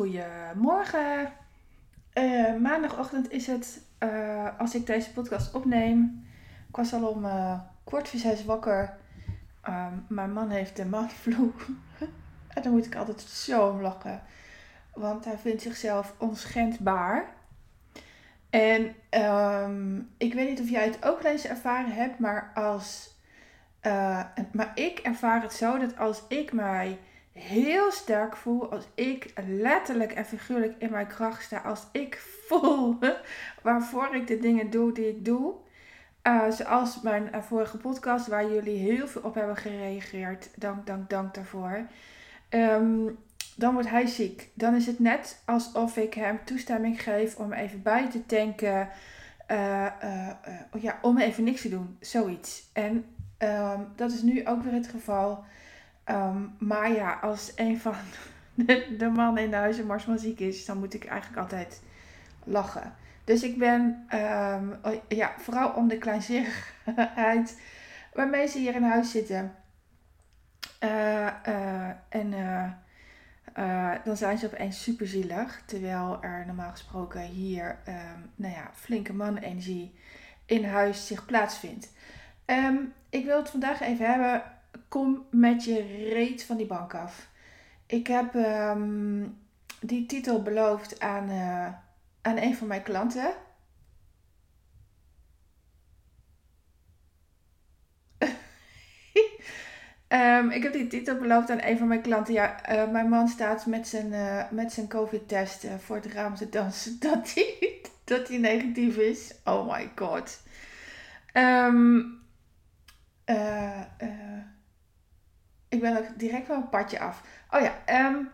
Goedemorgen. Uh, maandagochtend is het uh, als ik deze podcast opneem. Ik was al om uh, kwart voor zes wakker. Um, mijn man heeft de manvloer. en dan moet ik altijd zo om lachen. Want hij vindt zichzelf onschendbaar. En um, ik weet niet of jij het ook eens ervaren hebt, maar als. maar ik ervaar het zo dat als ik mij heel sterk voel, als ik letterlijk en figuurlijk in mijn kracht sta, als ik voel waarvoor ik de dingen doe die ik doe. Uh, zoals mijn uh, vorige podcast, waar jullie heel veel op hebben gereageerd. Dank, dank, dank daarvoor. Um, dan wordt hij ziek. Dan is het net alsof ik hem toestemming geef om even bij te tanken. Uh, ja, om even niks te doen. Zoiets. En um, dat is nu ook weer het geval. Um, maar ja, als een van de, de mannen in de huizenmars ziek is, dan moet ik eigenlijk altijd lachen. Dus ik ben um, ja, vooral om de kleinzerigheid waarmee ze hier in huis zitten. Uh, uh, en uh, dan zijn ze opeens super zielig. Terwijl er normaal gesproken hier um, nou ja, flinke mannenenergie in huis zich plaatsvindt. Ik wil het vandaag even hebben kom met je reet van die bank af. Ik heb um, die titel beloofd aan, uh, aan een van mijn klanten. um, ik heb die titel beloofd aan een van mijn klanten. Ja, uh, mijn man staat met zijn, uh, met zijn COVID-test voor het raam te dansen dat hij dat negatief is. Oh my god. Um, ik ben ook direct wel een padje af. Oh ja, um,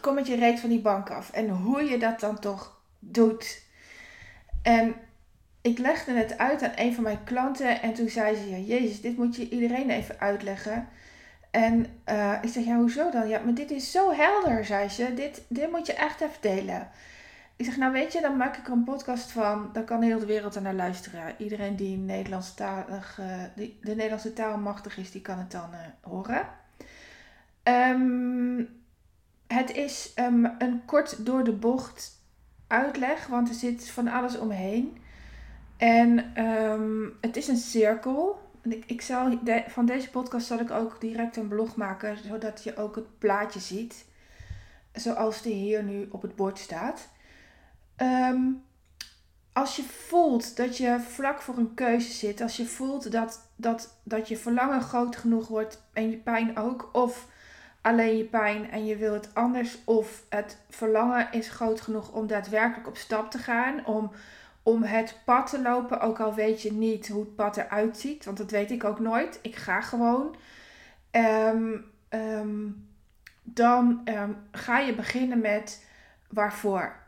kom met je reet van die bank af. En hoe je dat dan toch doet. En ik legde het uit aan een van mijn klanten. En toen zei ze, ja, jezus, dit moet je iedereen even uitleggen. En uh, ik zeg, ja, hoezo dan? Ja, maar dit is zo helder, zei ze. Dit, dit moet je echt even delen. Ik zeg, nou weet je, dan maak ik er een podcast van. Dan kan heel de wereld er naar luisteren. Iedereen die, die de Nederlandse taal machtig is, die kan het dan uh, horen. Um, het is um, een kort door de bocht uitleg, want er zit van alles omheen. En um, het is een cirkel. Ik, ik zal van deze podcast zal ik ook direct een blog maken, zodat je ook het plaatje ziet. Zoals die hier nu op het bord staat. Um, als je voelt dat je vlak voor een keuze zit, als je voelt dat, dat, dat je verlangen groot genoeg wordt en je pijn ook, of alleen je pijn en je wil het anders, of het verlangen is groot genoeg om daadwerkelijk op stap te gaan, om, om het pad te lopen, ook al weet je niet hoe het pad eruit ziet, want dat weet ik ook nooit. Ik ga gewoon. Um, um, dan ga je beginnen met waarvoor.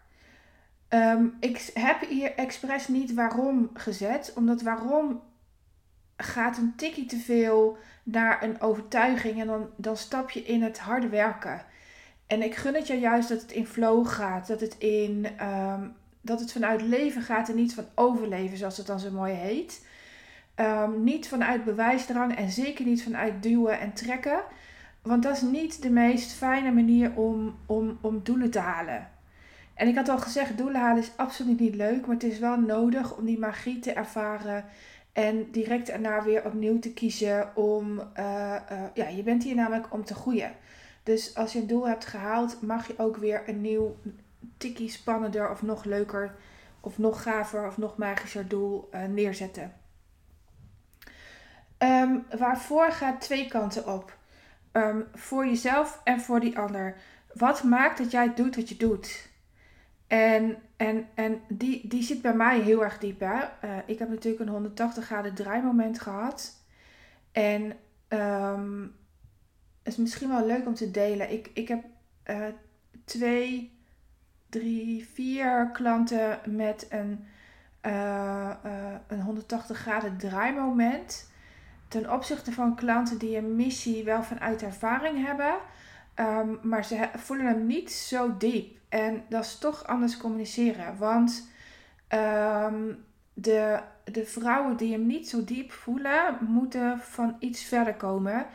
Um, ik heb hier expres niet waarom gezet, omdat waarom gaat een tikkie te veel naar een overtuiging en dan, dan stap je in het harde werken. En ik gun het je juist dat het in flow gaat, dat het, in, um, dat het vanuit leven gaat en niet van overleven, zoals het dan zo mooi heet. Um, niet vanuit bewijsdrang en zeker niet vanuit duwen en trekken. Want dat is niet de meest fijne manier om, om, om doelen te halen. En ik had al gezegd, doelen halen is absoluut niet leuk, maar het is wel nodig om die magie te ervaren en direct daarna weer opnieuw te kiezen om, uh, uh, ja, je bent hier namelijk om te groeien. Dus als je een doel hebt gehaald, mag je ook weer een nieuw, tikkie spannender of nog leuker of nog gaver of nog magischer doel uh, neerzetten. Um, waarvoor gaat twee kanten op. Um, voor jezelf en voor die ander. Wat maakt dat jij doet wat je doet? En, en, en die, die zit bij mij heel erg diep. Hè? Uh, ik heb natuurlijk een 180 graden draaimoment gehad. En um, het is misschien wel leuk om te delen. Ik, ik heb uh, twee, drie, vier klanten met een, uh, een 180 graden draaimoment. Ten opzichte van klanten die een missie wel vanuit ervaring hebben. Um, maar ze voelen hem niet zo diep. En dat is toch anders communiceren. Want um, de, de vrouwen die hem niet zo diep voelen, moeten van iets verder komen.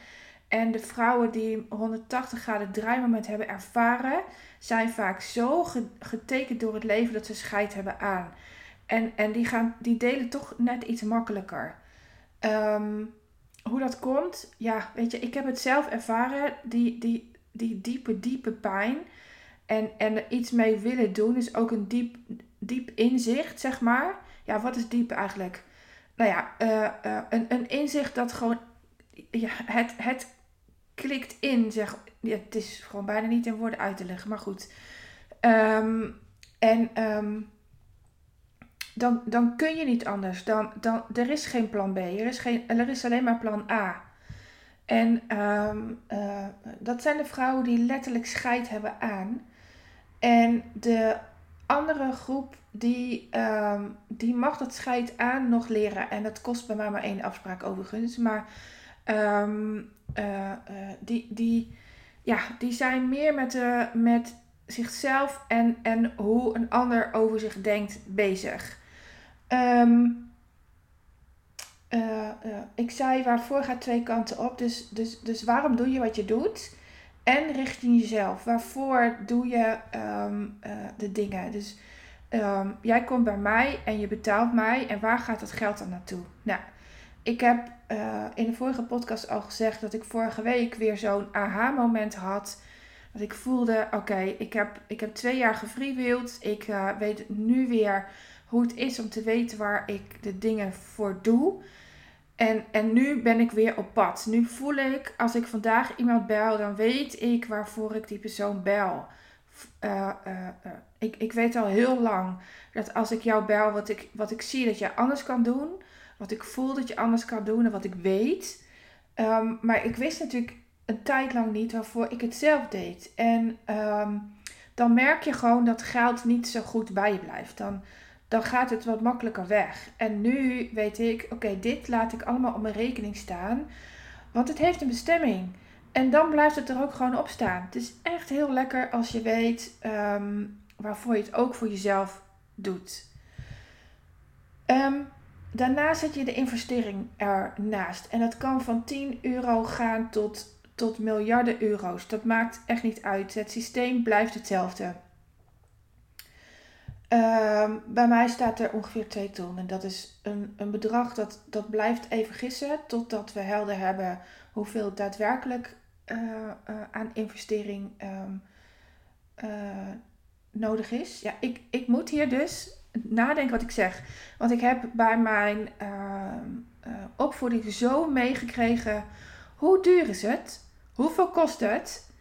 en de vrouwen die 180 graden draaimoment hebben ervaren, zijn vaak zo getekend door het leven dat ze scheid hebben aan. En, en die, gaan, die delen toch net iets makkelijker. Ehm, hoe dat komt, ja, weet je, ik heb het zelf ervaren, die, die, die diepe, diepe pijn. En, en er iets mee willen doen is ook een diep, diep inzicht, zeg maar. Ja, wat is diep eigenlijk? Nou ja, uh, uh, een, een inzicht dat gewoon ja, het, het klikt in, zeg. Ja, het is gewoon bijna niet in woorden uit te leggen, maar goed. Um, en um, dan, dan kun je niet anders. Dan, dan, er is geen plan B. Er is, geen, er is alleen maar plan A. En um, uh, dat zijn de vrouwen die letterlijk scheid hebben aan. En de andere groep die, um, die mag dat scheid aan nog leren. En dat kost bij mij maar één afspraak overigens. Maar um, uh, uh, die, die, ja, die zijn meer met, de, met zichzelf en, en hoe een ander over zich denkt bezig. Um, uh, ik zei waarvoor gaat twee kanten op. Dus, dus, dus waarom doe je wat je doet? En richting jezelf. Waarvoor doe je um, uh, de dingen? Dus um, jij komt bij mij en je betaalt mij. En waar gaat dat geld dan naartoe? Nou, ik heb in de vorige podcast al gezegd dat ik vorige week weer zo'n aha-moment had. Dat ik voelde: oké, ik, heb, ik heb twee jaar gefreewild. Ik weet nu weer hoe het is om te weten waar ik de dingen voor doe. En, en nu ben ik weer op pad. Nu voel ik, als ik vandaag iemand bel, dan weet ik waarvoor ik die persoon bel. Uh, uh, uh. Ik, ik weet al heel lang dat als ik jou bel, wat ik, wat ik zie dat je anders kan doen. Wat ik voel dat je anders kan doen en wat ik weet. Um, maar ik wist natuurlijk een tijd lang niet waarvoor ik het zelf deed. En um, dan merk je gewoon dat geld niet zo goed bij je blijft. Dan, dan gaat het wat makkelijker weg. En nu weet ik, oké, dit laat ik allemaal op mijn rekening staan. Want het heeft een bestemming. En dan blijft het er ook gewoon op staan. Het is echt heel lekker als je weet um, waarvoor je het ook voor jezelf doet. Um, daarna zet je de investering ernaast. En dat kan van 10 euro gaan tot, tot miljarden euro's. Dat maakt echt niet uit. Het systeem blijft hetzelfde. Um, bij mij staat er ongeveer 2 ton. En dat is een, een bedrag dat, dat blijft even gissen totdat we helder hebben hoeveel daadwerkelijk uh, uh, aan investering um, uh, nodig is. Ja, ik, ik moet hier dus nadenken wat ik zeg. Want ik heb bij mijn ehm, opvoeding zo meegekregen. Hoe duur is het? Hoeveel kost het?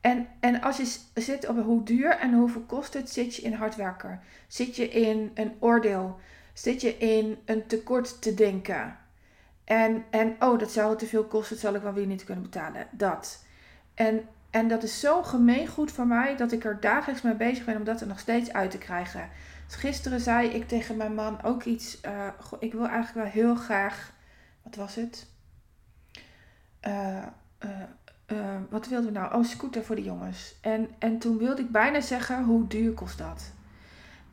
En, en als je zit op hoe duur en hoeveel kost het, zit je in hardwerker. Zit je in een oordeel. Zit je in een tekort te denken. En, en oh, dat zou te veel kosten, dat zal ik wel weer niet kunnen betalen. Dat. En, en dat is zo gemeengoed voor mij dat ik er dagelijks mee bezig ben om dat er nog steeds uit te krijgen. Dus gisteren zei ik tegen mijn man ook iets. Uh, ik wil eigenlijk wel heel graag. Wat was het? Uh, uh, wat wilden we nou? Oh, scooter voor de jongens. En, en toen wilde ik bijna zeggen, hoe duur kost dat?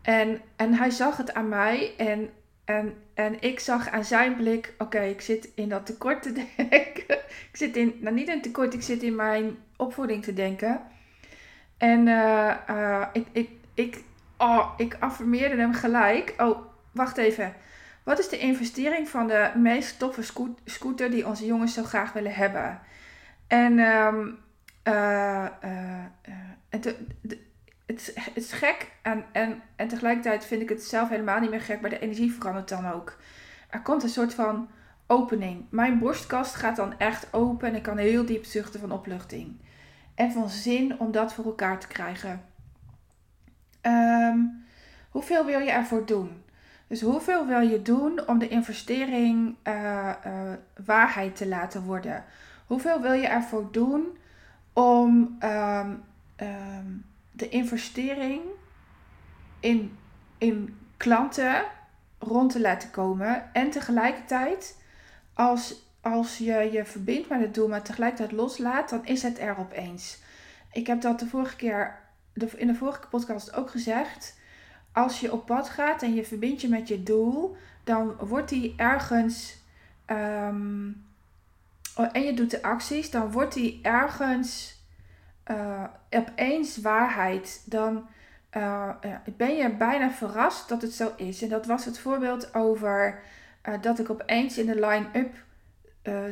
En, en hij zag het aan mij en, en, en ik zag aan zijn blik, oké, ik zit in dat tekort te denken. ik zit in, nou niet in tekort, ik zit in mijn opvoeding te denken. En uh, uh, ik, ik, ik, oh, ik affirmeerde hem gelijk. Oh, wacht even. Wat is de investering van de meest toffe scooter die onze jongens zo graag willen hebben? En, uh, en te, de, het, is gek en, en, en tegelijkertijd vind ik het zelf helemaal niet meer gek, maar de energie verandert dan ook. Er komt een soort van opening. Mijn borstkast gaat dan echt open en ik kan heel diep zuchten van opluchting. En van zin om dat voor elkaar te krijgen. Um, hoeveel wil je ervoor doen? Dus hoeveel wil je doen om de investering waarheid te laten worden? Hoeveel wil je ervoor doen om um, um, de investering in, in klanten rond te laten komen en tegelijkertijd als, als je je verbindt met het doel, maar tegelijkertijd loslaat, dan is het er opeens. Ik heb dat de vorige keer de, in de vorige podcast ook gezegd. Als je op pad gaat en je verbindt je met je doel, dan wordt die ergens oh, en je doet de acties, dan wordt die ergens uh, opeens waarheid. Dan uh, ben je bijna verrast dat het zo is. En dat was het voorbeeld over dat ik opeens in de line-up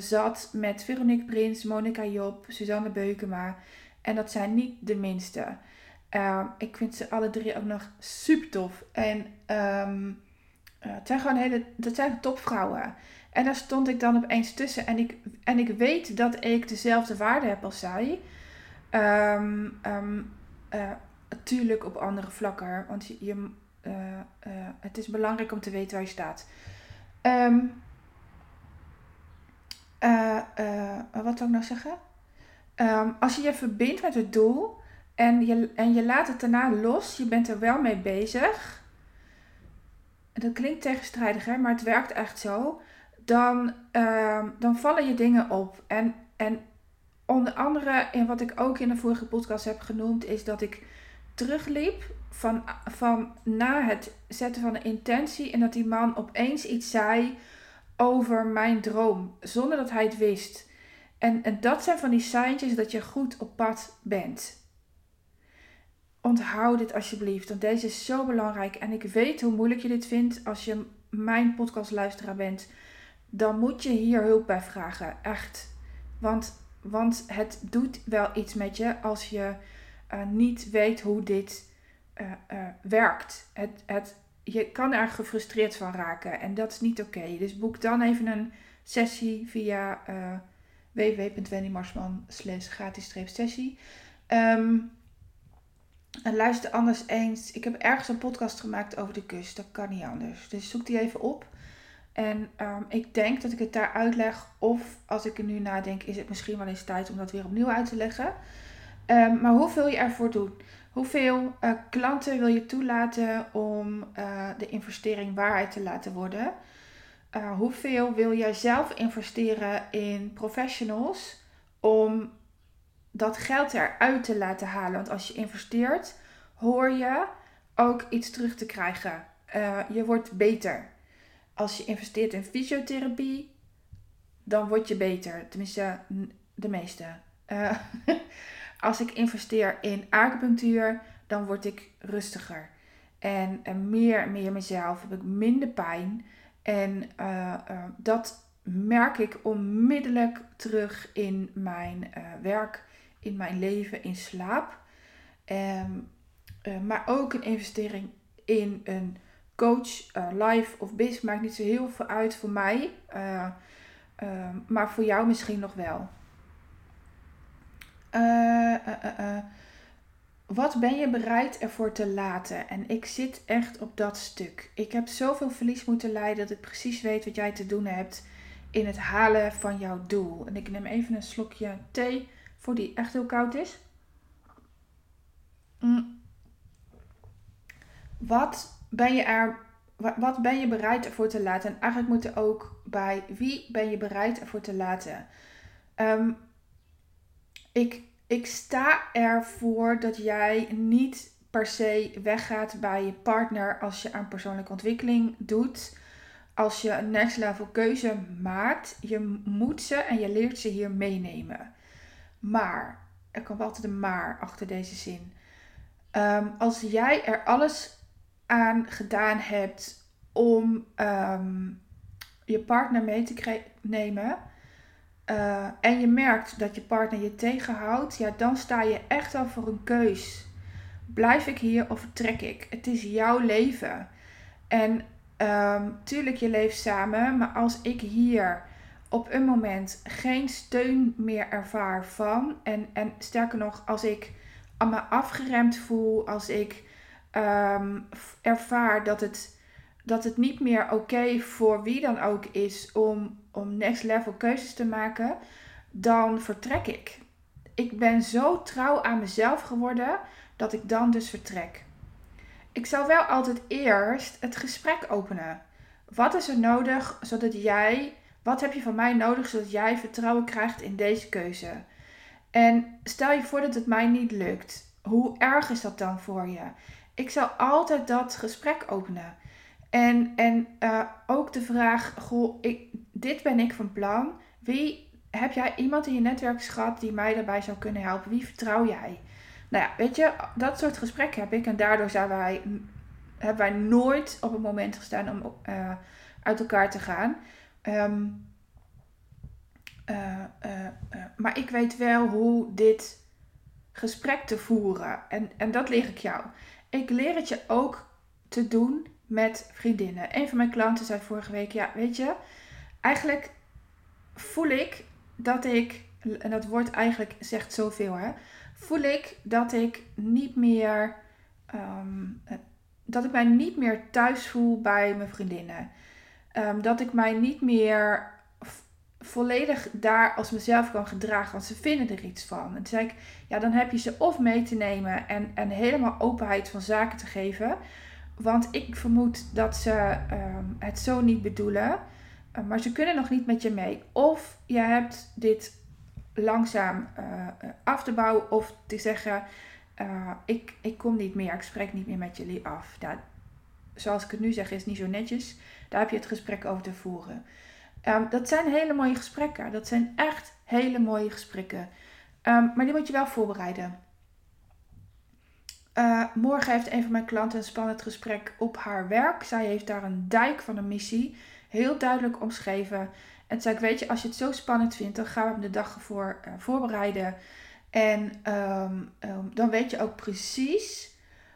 zat met Veronique Prins, Monica Job, Suzanne Beukema. En dat zijn niet de minste. ik vind ze alle drie ook nog super tof. En um, het zijn gewoon hele, dat zijn topvrouwen. En daar stond ik dan opeens tussen. En ik, en ik weet dat ik dezelfde waarde heb als zij. Um, um, natuurlijk op andere vlakken. Want je, uh, uh, het is belangrijk om te weten waar je staat. Um, wat zou ik nou zeggen? als je je verbindt met het doel en je, en je laat het daarna los, je bent er wel mee bezig. Dat klinkt tegenstrijdig, hè, maar het werkt echt zo dan, uh, dan vallen je dingen op. En, en onder andere, in wat ik ook in de vorige podcast heb genoemd, is dat ik terugliep van, van na het zetten van een intentie en dat die man opeens iets zei over mijn droom, zonder dat hij het wist. En, en dat zijn van die seintjes dat je goed op pad bent. Onthoud dit alsjeblieft, want deze is zo belangrijk. En ik weet hoe moeilijk je dit vindt als je mijn podcastluisteraar bent dan moet je hier hulp bij vragen. Echt. Want, want het doet wel iets met je als je uh, niet weet hoe dit uh, uh, werkt. Het, het, je kan er gefrustreerd van raken en dat is niet oké. Dus boek dan even een sessie via www.wendymarsman gratis sessie. Um, en luister anders eens. Ik heb ergens een podcast gemaakt over de kust. Dat kan niet anders. Dus zoek die even op. En um, ik denk dat ik het daar uitleg. Of als ik er nu nadenk, is het misschien wel eens tijd om dat weer opnieuw uit te leggen. Um, maar hoeveel je ervoor doet. Hoeveel uh, klanten wil je toelaten om uh, de investering waarheid te laten worden? Uh, hoeveel wil jij zelf investeren in professionals om dat geld eruit te laten halen? Want als je investeert, hoor je ook iets terug te krijgen. je wordt beter als je investeert in fysiotherapie, dan word je beter. Tenminste, de meeste. Uh, als ik investeer in acupunctuur, dan word ik rustiger. En, en meer en meer mezelf. Heb ik minder pijn. En uh, uh, dat merk ik onmiddellijk terug in mijn werk, in mijn leven, in slaap. Um, maar ook een investering in een coach, uh, live of biz, maakt niet zo heel veel uit voor mij. Uh, uh, maar voor jou misschien nog wel. wat ben je bereid ervoor te laten? En ik zit echt op dat stuk. Ik heb zoveel verlies moeten lijden dat ik precies weet wat jij te doen hebt in het halen van jouw doel. En ik neem even een slokje thee voor die echt heel koud is. Mm. Wat ben je er, wat ben je bereid ervoor te laten? En eigenlijk moet er ook bij wie ben je bereid ervoor te laten? Um, ik, ik sta ervoor dat jij niet per se weggaat bij je partner als je aan persoonlijke ontwikkeling doet. Als je een next level keuze maakt, je moet ze en je leert ze hier meenemen. Maar, er komt altijd een maar achter deze zin. Um, als jij er alles aan gedaan hebt om ehm, je partner mee te nemen. Uh, en je merkt dat je partner je tegenhoudt, ja, dan sta je echt al voor een keus. Blijf ik hier of vertrek ik? Het is jouw leven. En um, tuurlijk, je leeft samen, maar als ik hier op een moment geen steun meer ervaar van, en, en sterker nog, als ik me afgeremd voel, als ik um, ervaar dat het, dat het niet meer oké voor wie dan ook is om, om next level keuzes te maken, dan vertrek ik. Ik ben zo trouw aan mezelf geworden dat ik dan dus vertrek. Ik zal wel altijd eerst het gesprek openen. Wat is er nodig zodat jij, wat heb je van mij nodig zodat jij vertrouwen krijgt in deze keuze? En stel je voor dat het mij niet lukt. Hoe erg is dat dan voor je? Ik zou altijd dat gesprek openen. En, en uh, ook de vraag, goh, ik, dit ben ik van plan. Wie heb jij iemand in je netwerk gehad die mij daarbij zou kunnen helpen? Wie vertrouw jij? Nou ja, weet je, dat soort gesprekken heb ik. En daardoor zijn wij, hebben wij nooit op een moment gestaan om uh, uit elkaar te gaan. Um, uh, maar ik weet wel hoe dit gesprek te voeren. En, en dat leer ik jou. Ik leer het je ook te doen met vriendinnen. Een van mijn klanten zei vorige week: Ja, weet je, eigenlijk voel ik dat ik, en dat woord eigenlijk zegt zoveel, hè, voel ik dat ik niet meer, ehm, dat ik mij niet meer thuis voel bij mijn vriendinnen. Um, dat ik mij niet meer volledig daar als mezelf kan gedragen, want ze vinden er iets van. En toen zei ik, ja, dan heb je ze of mee te nemen en, en helemaal openheid van zaken te geven. Want ik vermoed dat ze ehm, het zo niet bedoelen. Eh, maar ze kunnen nog niet met je mee. Of je hebt dit langzaam uh, af te bouwen of te zeggen: ik, ik kom niet meer, ik spreek niet meer met jullie af. Nou, zoals ik het nu zeg, is niet zo netjes. Daar heb je het gesprek over te voeren. Um, dat zijn hele mooie gesprekken. Dat zijn echt hele mooie gesprekken. Um, maar die moet je wel voorbereiden. Uh, morgen heeft een van mijn klanten een spannend gesprek op haar werk. Zij heeft daar een dijk van een missie heel duidelijk omschreven. En zei ik, weet je, als je het zo spannend vindt, dan gaan we hem de dag ervoor uh, voorbereiden. En um, dan weet je ook precies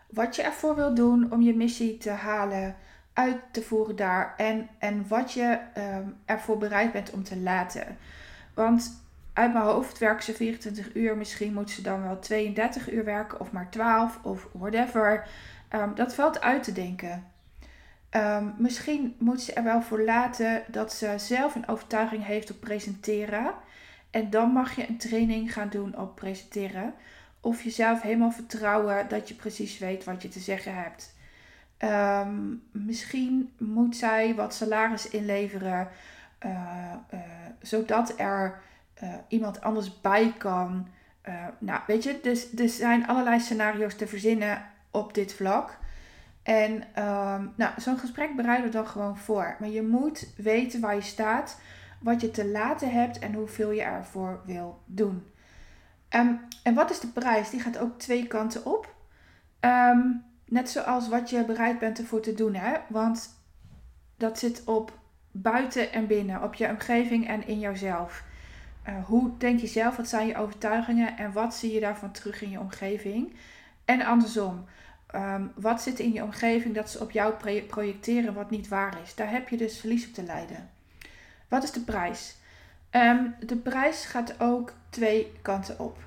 wat je ervoor wil doen om je missie te halen uit te voeren daar en, en wat je um, ervoor bereid bent om te laten. Want uit mijn hoofd werken ze 24 uur, misschien moeten ze dan wel 32 uur werken of maar 12 of whatever. Um, dat valt uit te denken. Um, misschien moet ze er wel voor laten dat ze zelf een overtuiging heeft op presenteren. En dan mag je een training gaan doen op presenteren. Of jezelf helemaal vertrouwen dat je precies weet wat je te zeggen hebt. Um, misschien moet zij wat salaris inleveren, uh, uh, zodat er uh, iemand anders bij kan. nou, weet je, dus er zijn allerlei scenario's te verzinnen op dit vlak. En um, nou, zo'n gesprek bereid er dan gewoon voor. Maar je moet weten waar je staat, wat je te laten hebt en hoeveel je ervoor wil doen. Um, en wat is de prijs? Die gaat ook twee kanten op. Um, Net zoals wat je bereid bent ervoor te doen, hè? Want dat zit op buiten en binnen, op je omgeving en in jouzelf. Uh, hoe denk je zelf? Wat zijn je overtuigingen en wat zie je daarvan terug in je omgeving? En andersom, um, wat zit in je omgeving dat ze op jou projecteren wat niet waar is? Daar heb je dus verlies op te lijden. Wat is de prijs? Um, de prijs gaat ook twee kanten op.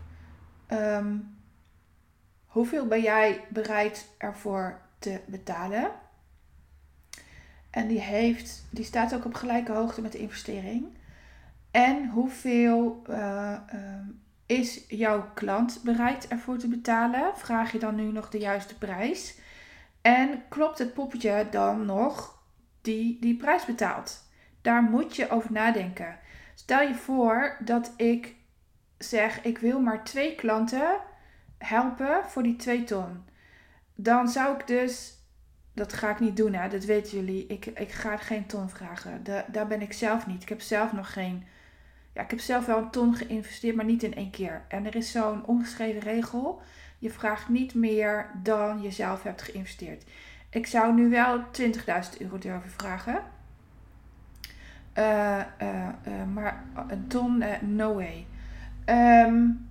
Um, Hoeveel ben jij bereid ervoor te betalen? En die, heeft, die staat ook op gelijke hoogte met de investering. En hoeveel uh, uh, is jouw klant bereid ervoor te betalen? Vraag je dan nu nog de juiste prijs? En klopt het poppetje dan nog die die prijs betaalt? Daar moet je over nadenken. Stel je voor dat ik zeg: ik wil maar twee klanten helpen voor die 2 ton. Dan zou ik dus, dat ga ik niet doen, hè, dat weten jullie. Ik, ik ga geen ton vragen. De, daar ben ik zelf niet. Ik heb zelf nog geen. Ja, ik heb zelf wel een ton geïnvesteerd, maar niet in één keer. En er is zo'n ongeschreven regel. Je vraagt niet meer dan je zelf hebt geïnvesteerd. Ik zou nu wel 20.000 euro durven vragen. Uh, uh, uh, maar een ton, no way. Um,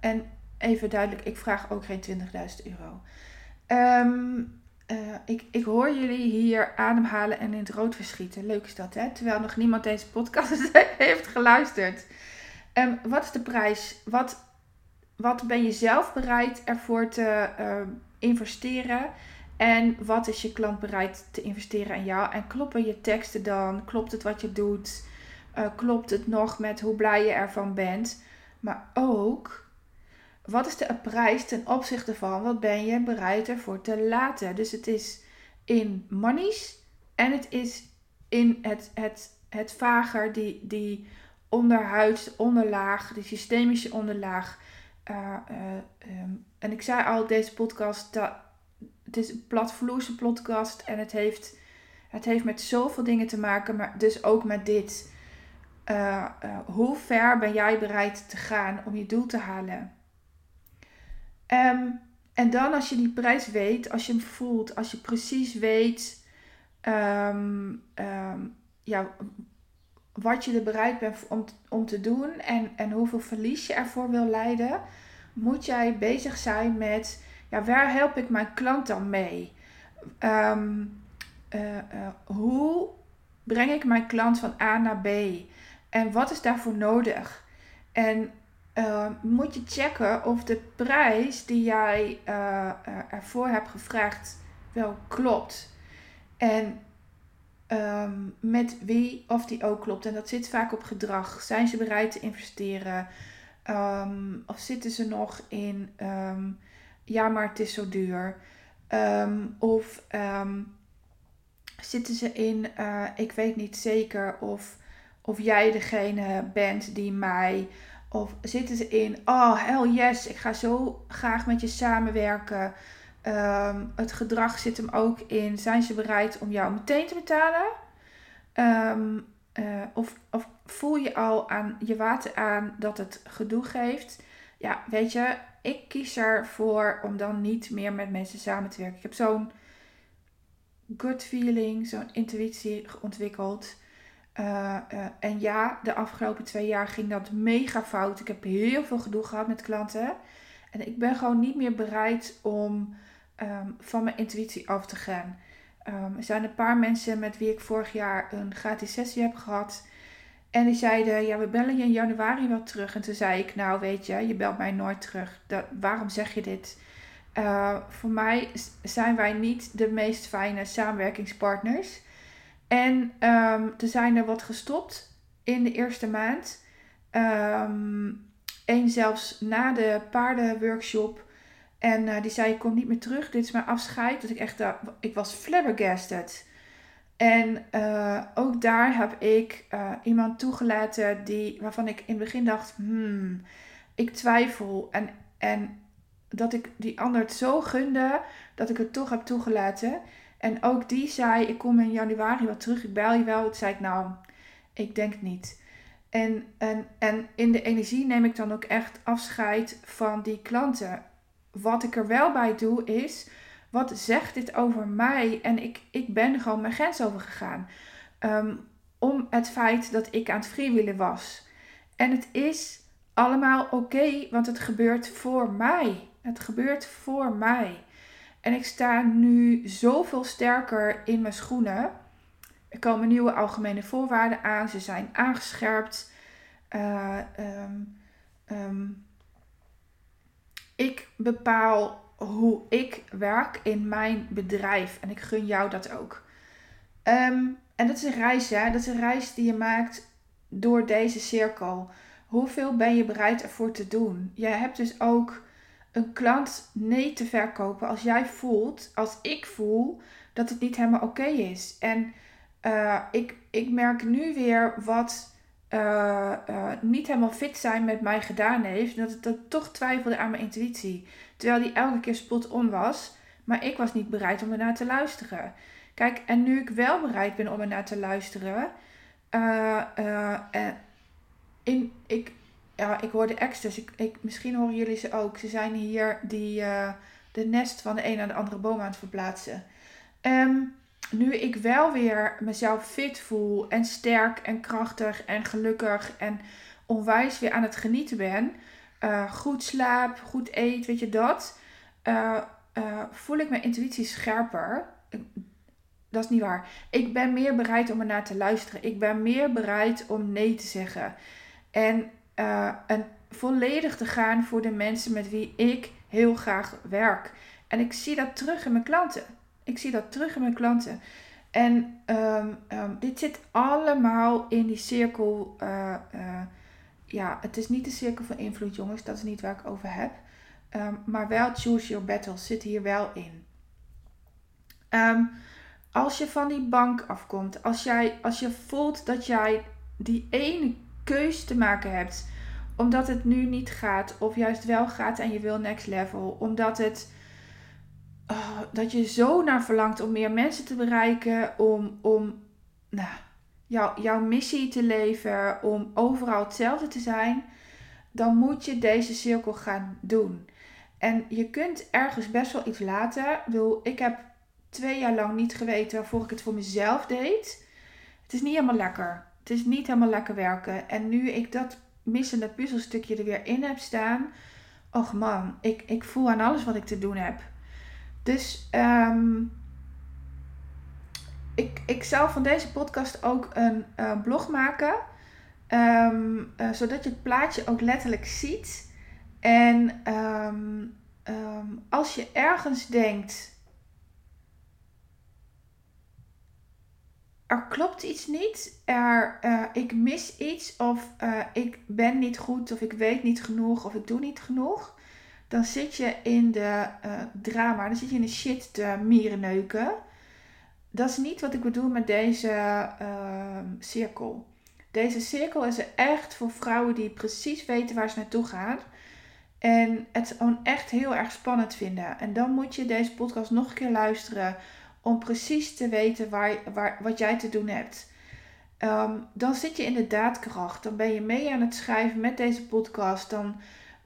en even duidelijk, ik vraag ook geen 20.000 euro. Um, ik, ik hoor jullie hier ademhalen en in het rood verschieten. Leuk is dat, hè? Terwijl nog niemand deze podcast heeft geluisterd. Um, wat is de prijs? Wat, wat ben je zelf bereid ervoor te uh, investeren? En wat is je klant bereid te investeren in jou? En kloppen je teksten dan? Klopt het wat je doet? Uh, klopt het nog met hoe blij je ervan bent? Maar ook wat is de prijs ten opzichte van wat ben je bereid ervoor te laten? Dus het is in monies en het is in het, het, het vager, die, die onderhuids, onderlaag, die systemische onderlaag. Uh, uh, um, en ik zei al, deze podcast, dat, het is een platvloerse podcast en het heeft, het heeft met zoveel dingen te maken, maar dus ook met dit. uh, hoe ver ben jij bereid te gaan om je doel te halen? Um, en dan als je die prijs weet, als je hem voelt, als je precies weet um, ja, wat je er bereid bent om, om te doen en, en hoeveel verlies je ervoor wil leiden, moet jij bezig zijn met, ja, waar help ik mijn klant dan mee? Uh, uh, hoe breng ik mijn klant van A naar B? En wat is daarvoor nodig? En uh, moet je checken of de prijs die jij uh, ervoor hebt gevraagd wel klopt. En um, met wie of die ook klopt. En dat zit vaak op gedrag. Zijn ze bereid te investeren? Um, of zitten ze nog in, ja, maar het is zo duur. of zitten ze in, uh, ik weet niet zeker of, of jij degene bent die mij. Of zitten ze in, oh hell yes, ik ga zo graag met je samenwerken. Um, het gedrag zit hem ook in, zijn ze bereid om jou meteen te betalen? Um, uh, of, of voel je al aan je water aan dat het gedoe geeft? Ja, weet je, ik kies ervoor om dan niet meer met mensen samen te werken. Ik heb zo'n good feeling, zo'n intuïtie ontwikkeld. Uh, uh, en ja, de afgelopen twee jaar ging dat mega fout. Ik heb heel veel gedoe gehad met klanten. En ik ben gewoon niet meer bereid om um, van mijn intuïtie af te gaan. Um, er zijn een paar mensen met wie ik vorig jaar een gratis sessie heb gehad. En die zeiden, ja, we bellen je in januari wel terug. En toen zei ik, nou weet je, je belt mij nooit terug. Dat, waarom zeg je dit? Uh, voor mij zijn wij niet de meest fijne samenwerkingspartners. En um, er zijn er wat gestopt in de eerste maand. Um, Eén zelfs na de paardenworkshop. En uh, die zei, ik kom niet meer terug. Dit is mijn afscheid. Dat ik echt, ik was flabbergasted. En uh, ook daar heb ik iemand toegelaten die, waarvan ik in het begin dacht, hmm, ik twijfel. En, en dat ik die ander het zo gunde dat ik het toch heb toegelaten. En ook die zei: Ik kom in januari wel terug, ik bel je wel. Toen zei ik: Nou, ik denk niet. En, en, en in de energie neem ik dan ook echt afscheid van die klanten. Wat ik er wel bij doe is: wat zegt dit over mij? En ik, ik ben gewoon mijn grens overgegaan. Um, om het feit dat ik aan het freewheelen was. En het is allemaal oké, want het gebeurt voor mij. Het gebeurt voor mij. En ik sta nu zoveel sterker in mijn schoenen. Er komen nieuwe algemene voorwaarden aan. Ze zijn aangescherpt. Uh, um, um, ik bepaal hoe ik werk in mijn bedrijf. En ik gun jou dat ook. Um, en dat is een reis, hè? Dat is een reis die je maakt door deze cirkel. Hoeveel ben je bereid ervoor te doen? Je hebt dus ook een klant nee te verkopen als jij voelt, als ik voel, dat het niet helemaal oké is. En uh, ik, ik merk nu weer wat uh, uh, niet helemaal fit zijn met mij gedaan heeft. Dat ik dat toch twijfelde aan mijn intuïtie. Terwijl die elke keer spot on was. Maar ik was niet bereid om ernaar te luisteren. Kijk, en nu ik wel bereid ben om ernaar te luisteren. in, ik, ja, ik hoor de extras. Ik, ik, misschien horen jullie ze ook. Ze zijn hier die, uh, de nest van de een naar de andere boom aan het verplaatsen. Um, nu ik wel weer mezelf fit voel en sterk en krachtig en gelukkig en onwijs weer aan het genieten ben. Uh, goed slaap, goed eet, weet je dat. Uh, voel ik mijn intuïtie scherper. Dat is niet waar. Ik ben meer bereid om ernaar te luisteren. Ik ben meer bereid om nee te zeggen. En uh, en volledig te gaan voor de mensen met wie ik heel graag werk. En ik zie dat terug in mijn klanten. Ik zie dat terug in mijn klanten. En um, um, dit zit allemaal in die cirkel. Uh, uh, ja, het is niet de cirkel van invloed, jongens. Dat is niet waar ik over heb. Um, maar wel choose your battles zit hier wel in. als je van die bank afkomt, als, jij, als je voelt dat jij die ene keus te maken hebt. Omdat het nu niet gaat, of juist wel gaat en je wil next level. Omdat het. Oh, dat je zo naar verlangt om meer mensen te bereiken. Om. om nou, jou, jouw missie te leven om overal hetzelfde te zijn, dan moet je deze cirkel gaan doen. En je kunt ergens best wel iets laten. Ik heb twee jaar lang niet geweten waarvoor ik het voor mezelf deed. Het is niet helemaal lekker. Het is niet helemaal lekker werken. En nu ik dat missende puzzelstukje er weer in heb staan. Och man, ik, ik voel aan alles wat ik te doen heb. Dus um, ik, ik zal van deze podcast ook een blog maken. Um, uh, zodat je het plaatje ook letterlijk ziet. En um, als je ergens denkt. Er klopt iets niet. Er, uh, ik mis iets. Of ik ben niet goed. Of ik weet niet genoeg. Of ik doe niet genoeg. Dan zit je in de drama. Dan zit je in de shit te mierenneuken dat is niet wat ik bedoel met deze uh, cirkel. Deze cirkel is er echt voor vrouwen die precies weten waar ze naartoe gaan. En het gewoon echt heel erg spannend vinden. En dan moet je deze podcast nog een keer luisteren. Om precies te weten waar, wat jij te doen hebt. Um, dan zit je in de daadkracht. Dan ben je mee aan het schrijven met deze podcast. Dan,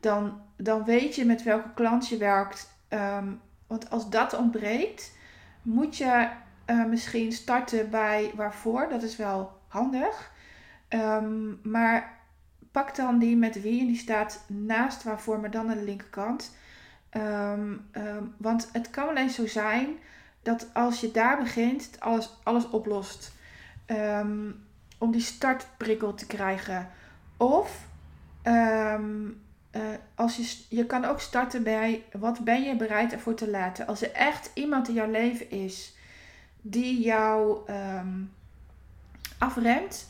dan, dan weet je met welke klant je werkt. Um, want als dat ontbreekt, moet je uh, misschien starten bij waarvoor. Dat is wel handig. Um, maar pak dan die met wie en die staat naast waarvoor, maar dan aan de linkerkant. Want het kan wel eens zo zijn dat als je daar begint, alles, alles oplost. om die startprikkel te krijgen. Of uh, als je, je kan ook starten bij wat ben je bereid ervoor te laten. Als er echt iemand in jouw leven is die jou um, afremt,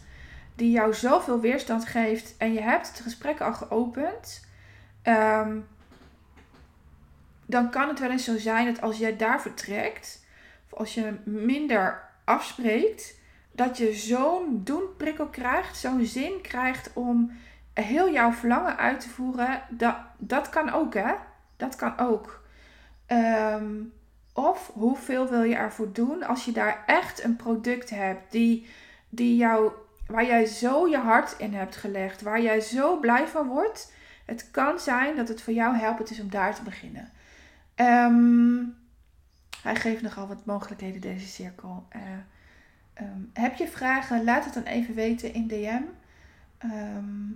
die jou zoveel weerstand geeft en je hebt het gesprek al geopend, dan kan het wel eens zo zijn dat als jij daar vertrekt, als je minder afspreekt, dat je zo'n doenprikkel krijgt, zo'n zin krijgt om heel jouw verlangen uit te voeren. Dat, dat kan ook, hè? Dat kan ook. Um, of hoeveel wil je ervoor doen als je daar echt een product hebt die, die jou, waar jij zo je hart in hebt gelegd, waar jij zo blij van wordt. Het kan zijn dat het voor jou helpend is om daar te beginnen. Um, hij geeft nogal wat mogelijkheden, deze cirkel. Uh, um, heb je vragen? Laat het dan even weten in DM. Ehm,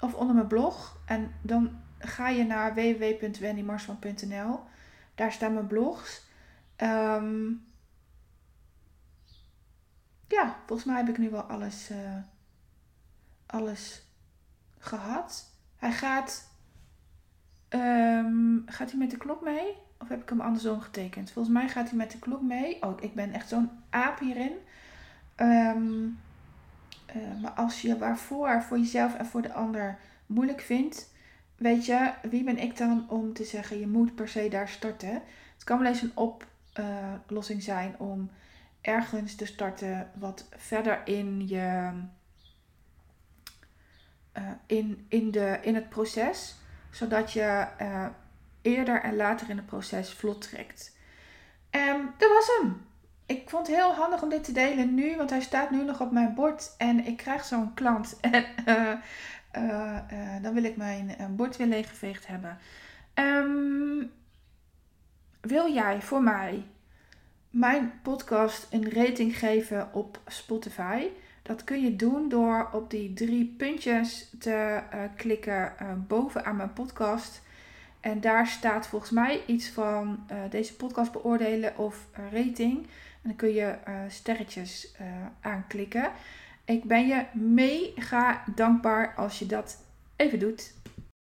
of onder mijn blog. En dan ga je naar www.wendymarsman.nl. Daar staan mijn blogs. Um, ja, volgens mij heb ik nu wel alles, uh, alles gehad. Hij gaat. Gaat hij met de klok mee? Of heb ik hem andersom getekend? Volgens mij gaat hij met de klok mee. Oh, ik ben echt zo'n aap hierin. Um, uh, maar als je waarvoor, voor jezelf en voor de ander moeilijk vindt, weet je, wie ben ik dan om te zeggen, je moet per se daar starten? Het kan wel eens een op, oplossing zijn om ergens te starten wat verder in je uh, in, in, de, in het proces, zodat je uh, eerder en later in het proces vlot trekt. En dat was hem. Ik vond het heel handig om dit te delen nu, want hij staat nu nog op mijn bord en ik krijg zo'n klant. En uh, dan wil ik mijn bord weer leeggeveegd hebben. Um, wil jij voor mij mijn podcast een rating geven op Spotify? Dat kun je doen door op die drie puntjes te klikken bovenaan mijn podcast. En daar staat volgens mij iets van uh, deze podcast beoordelen of rating. En dan kun je sterretjes aanklikken. Ik ben je mega dankbaar als je dat even doet.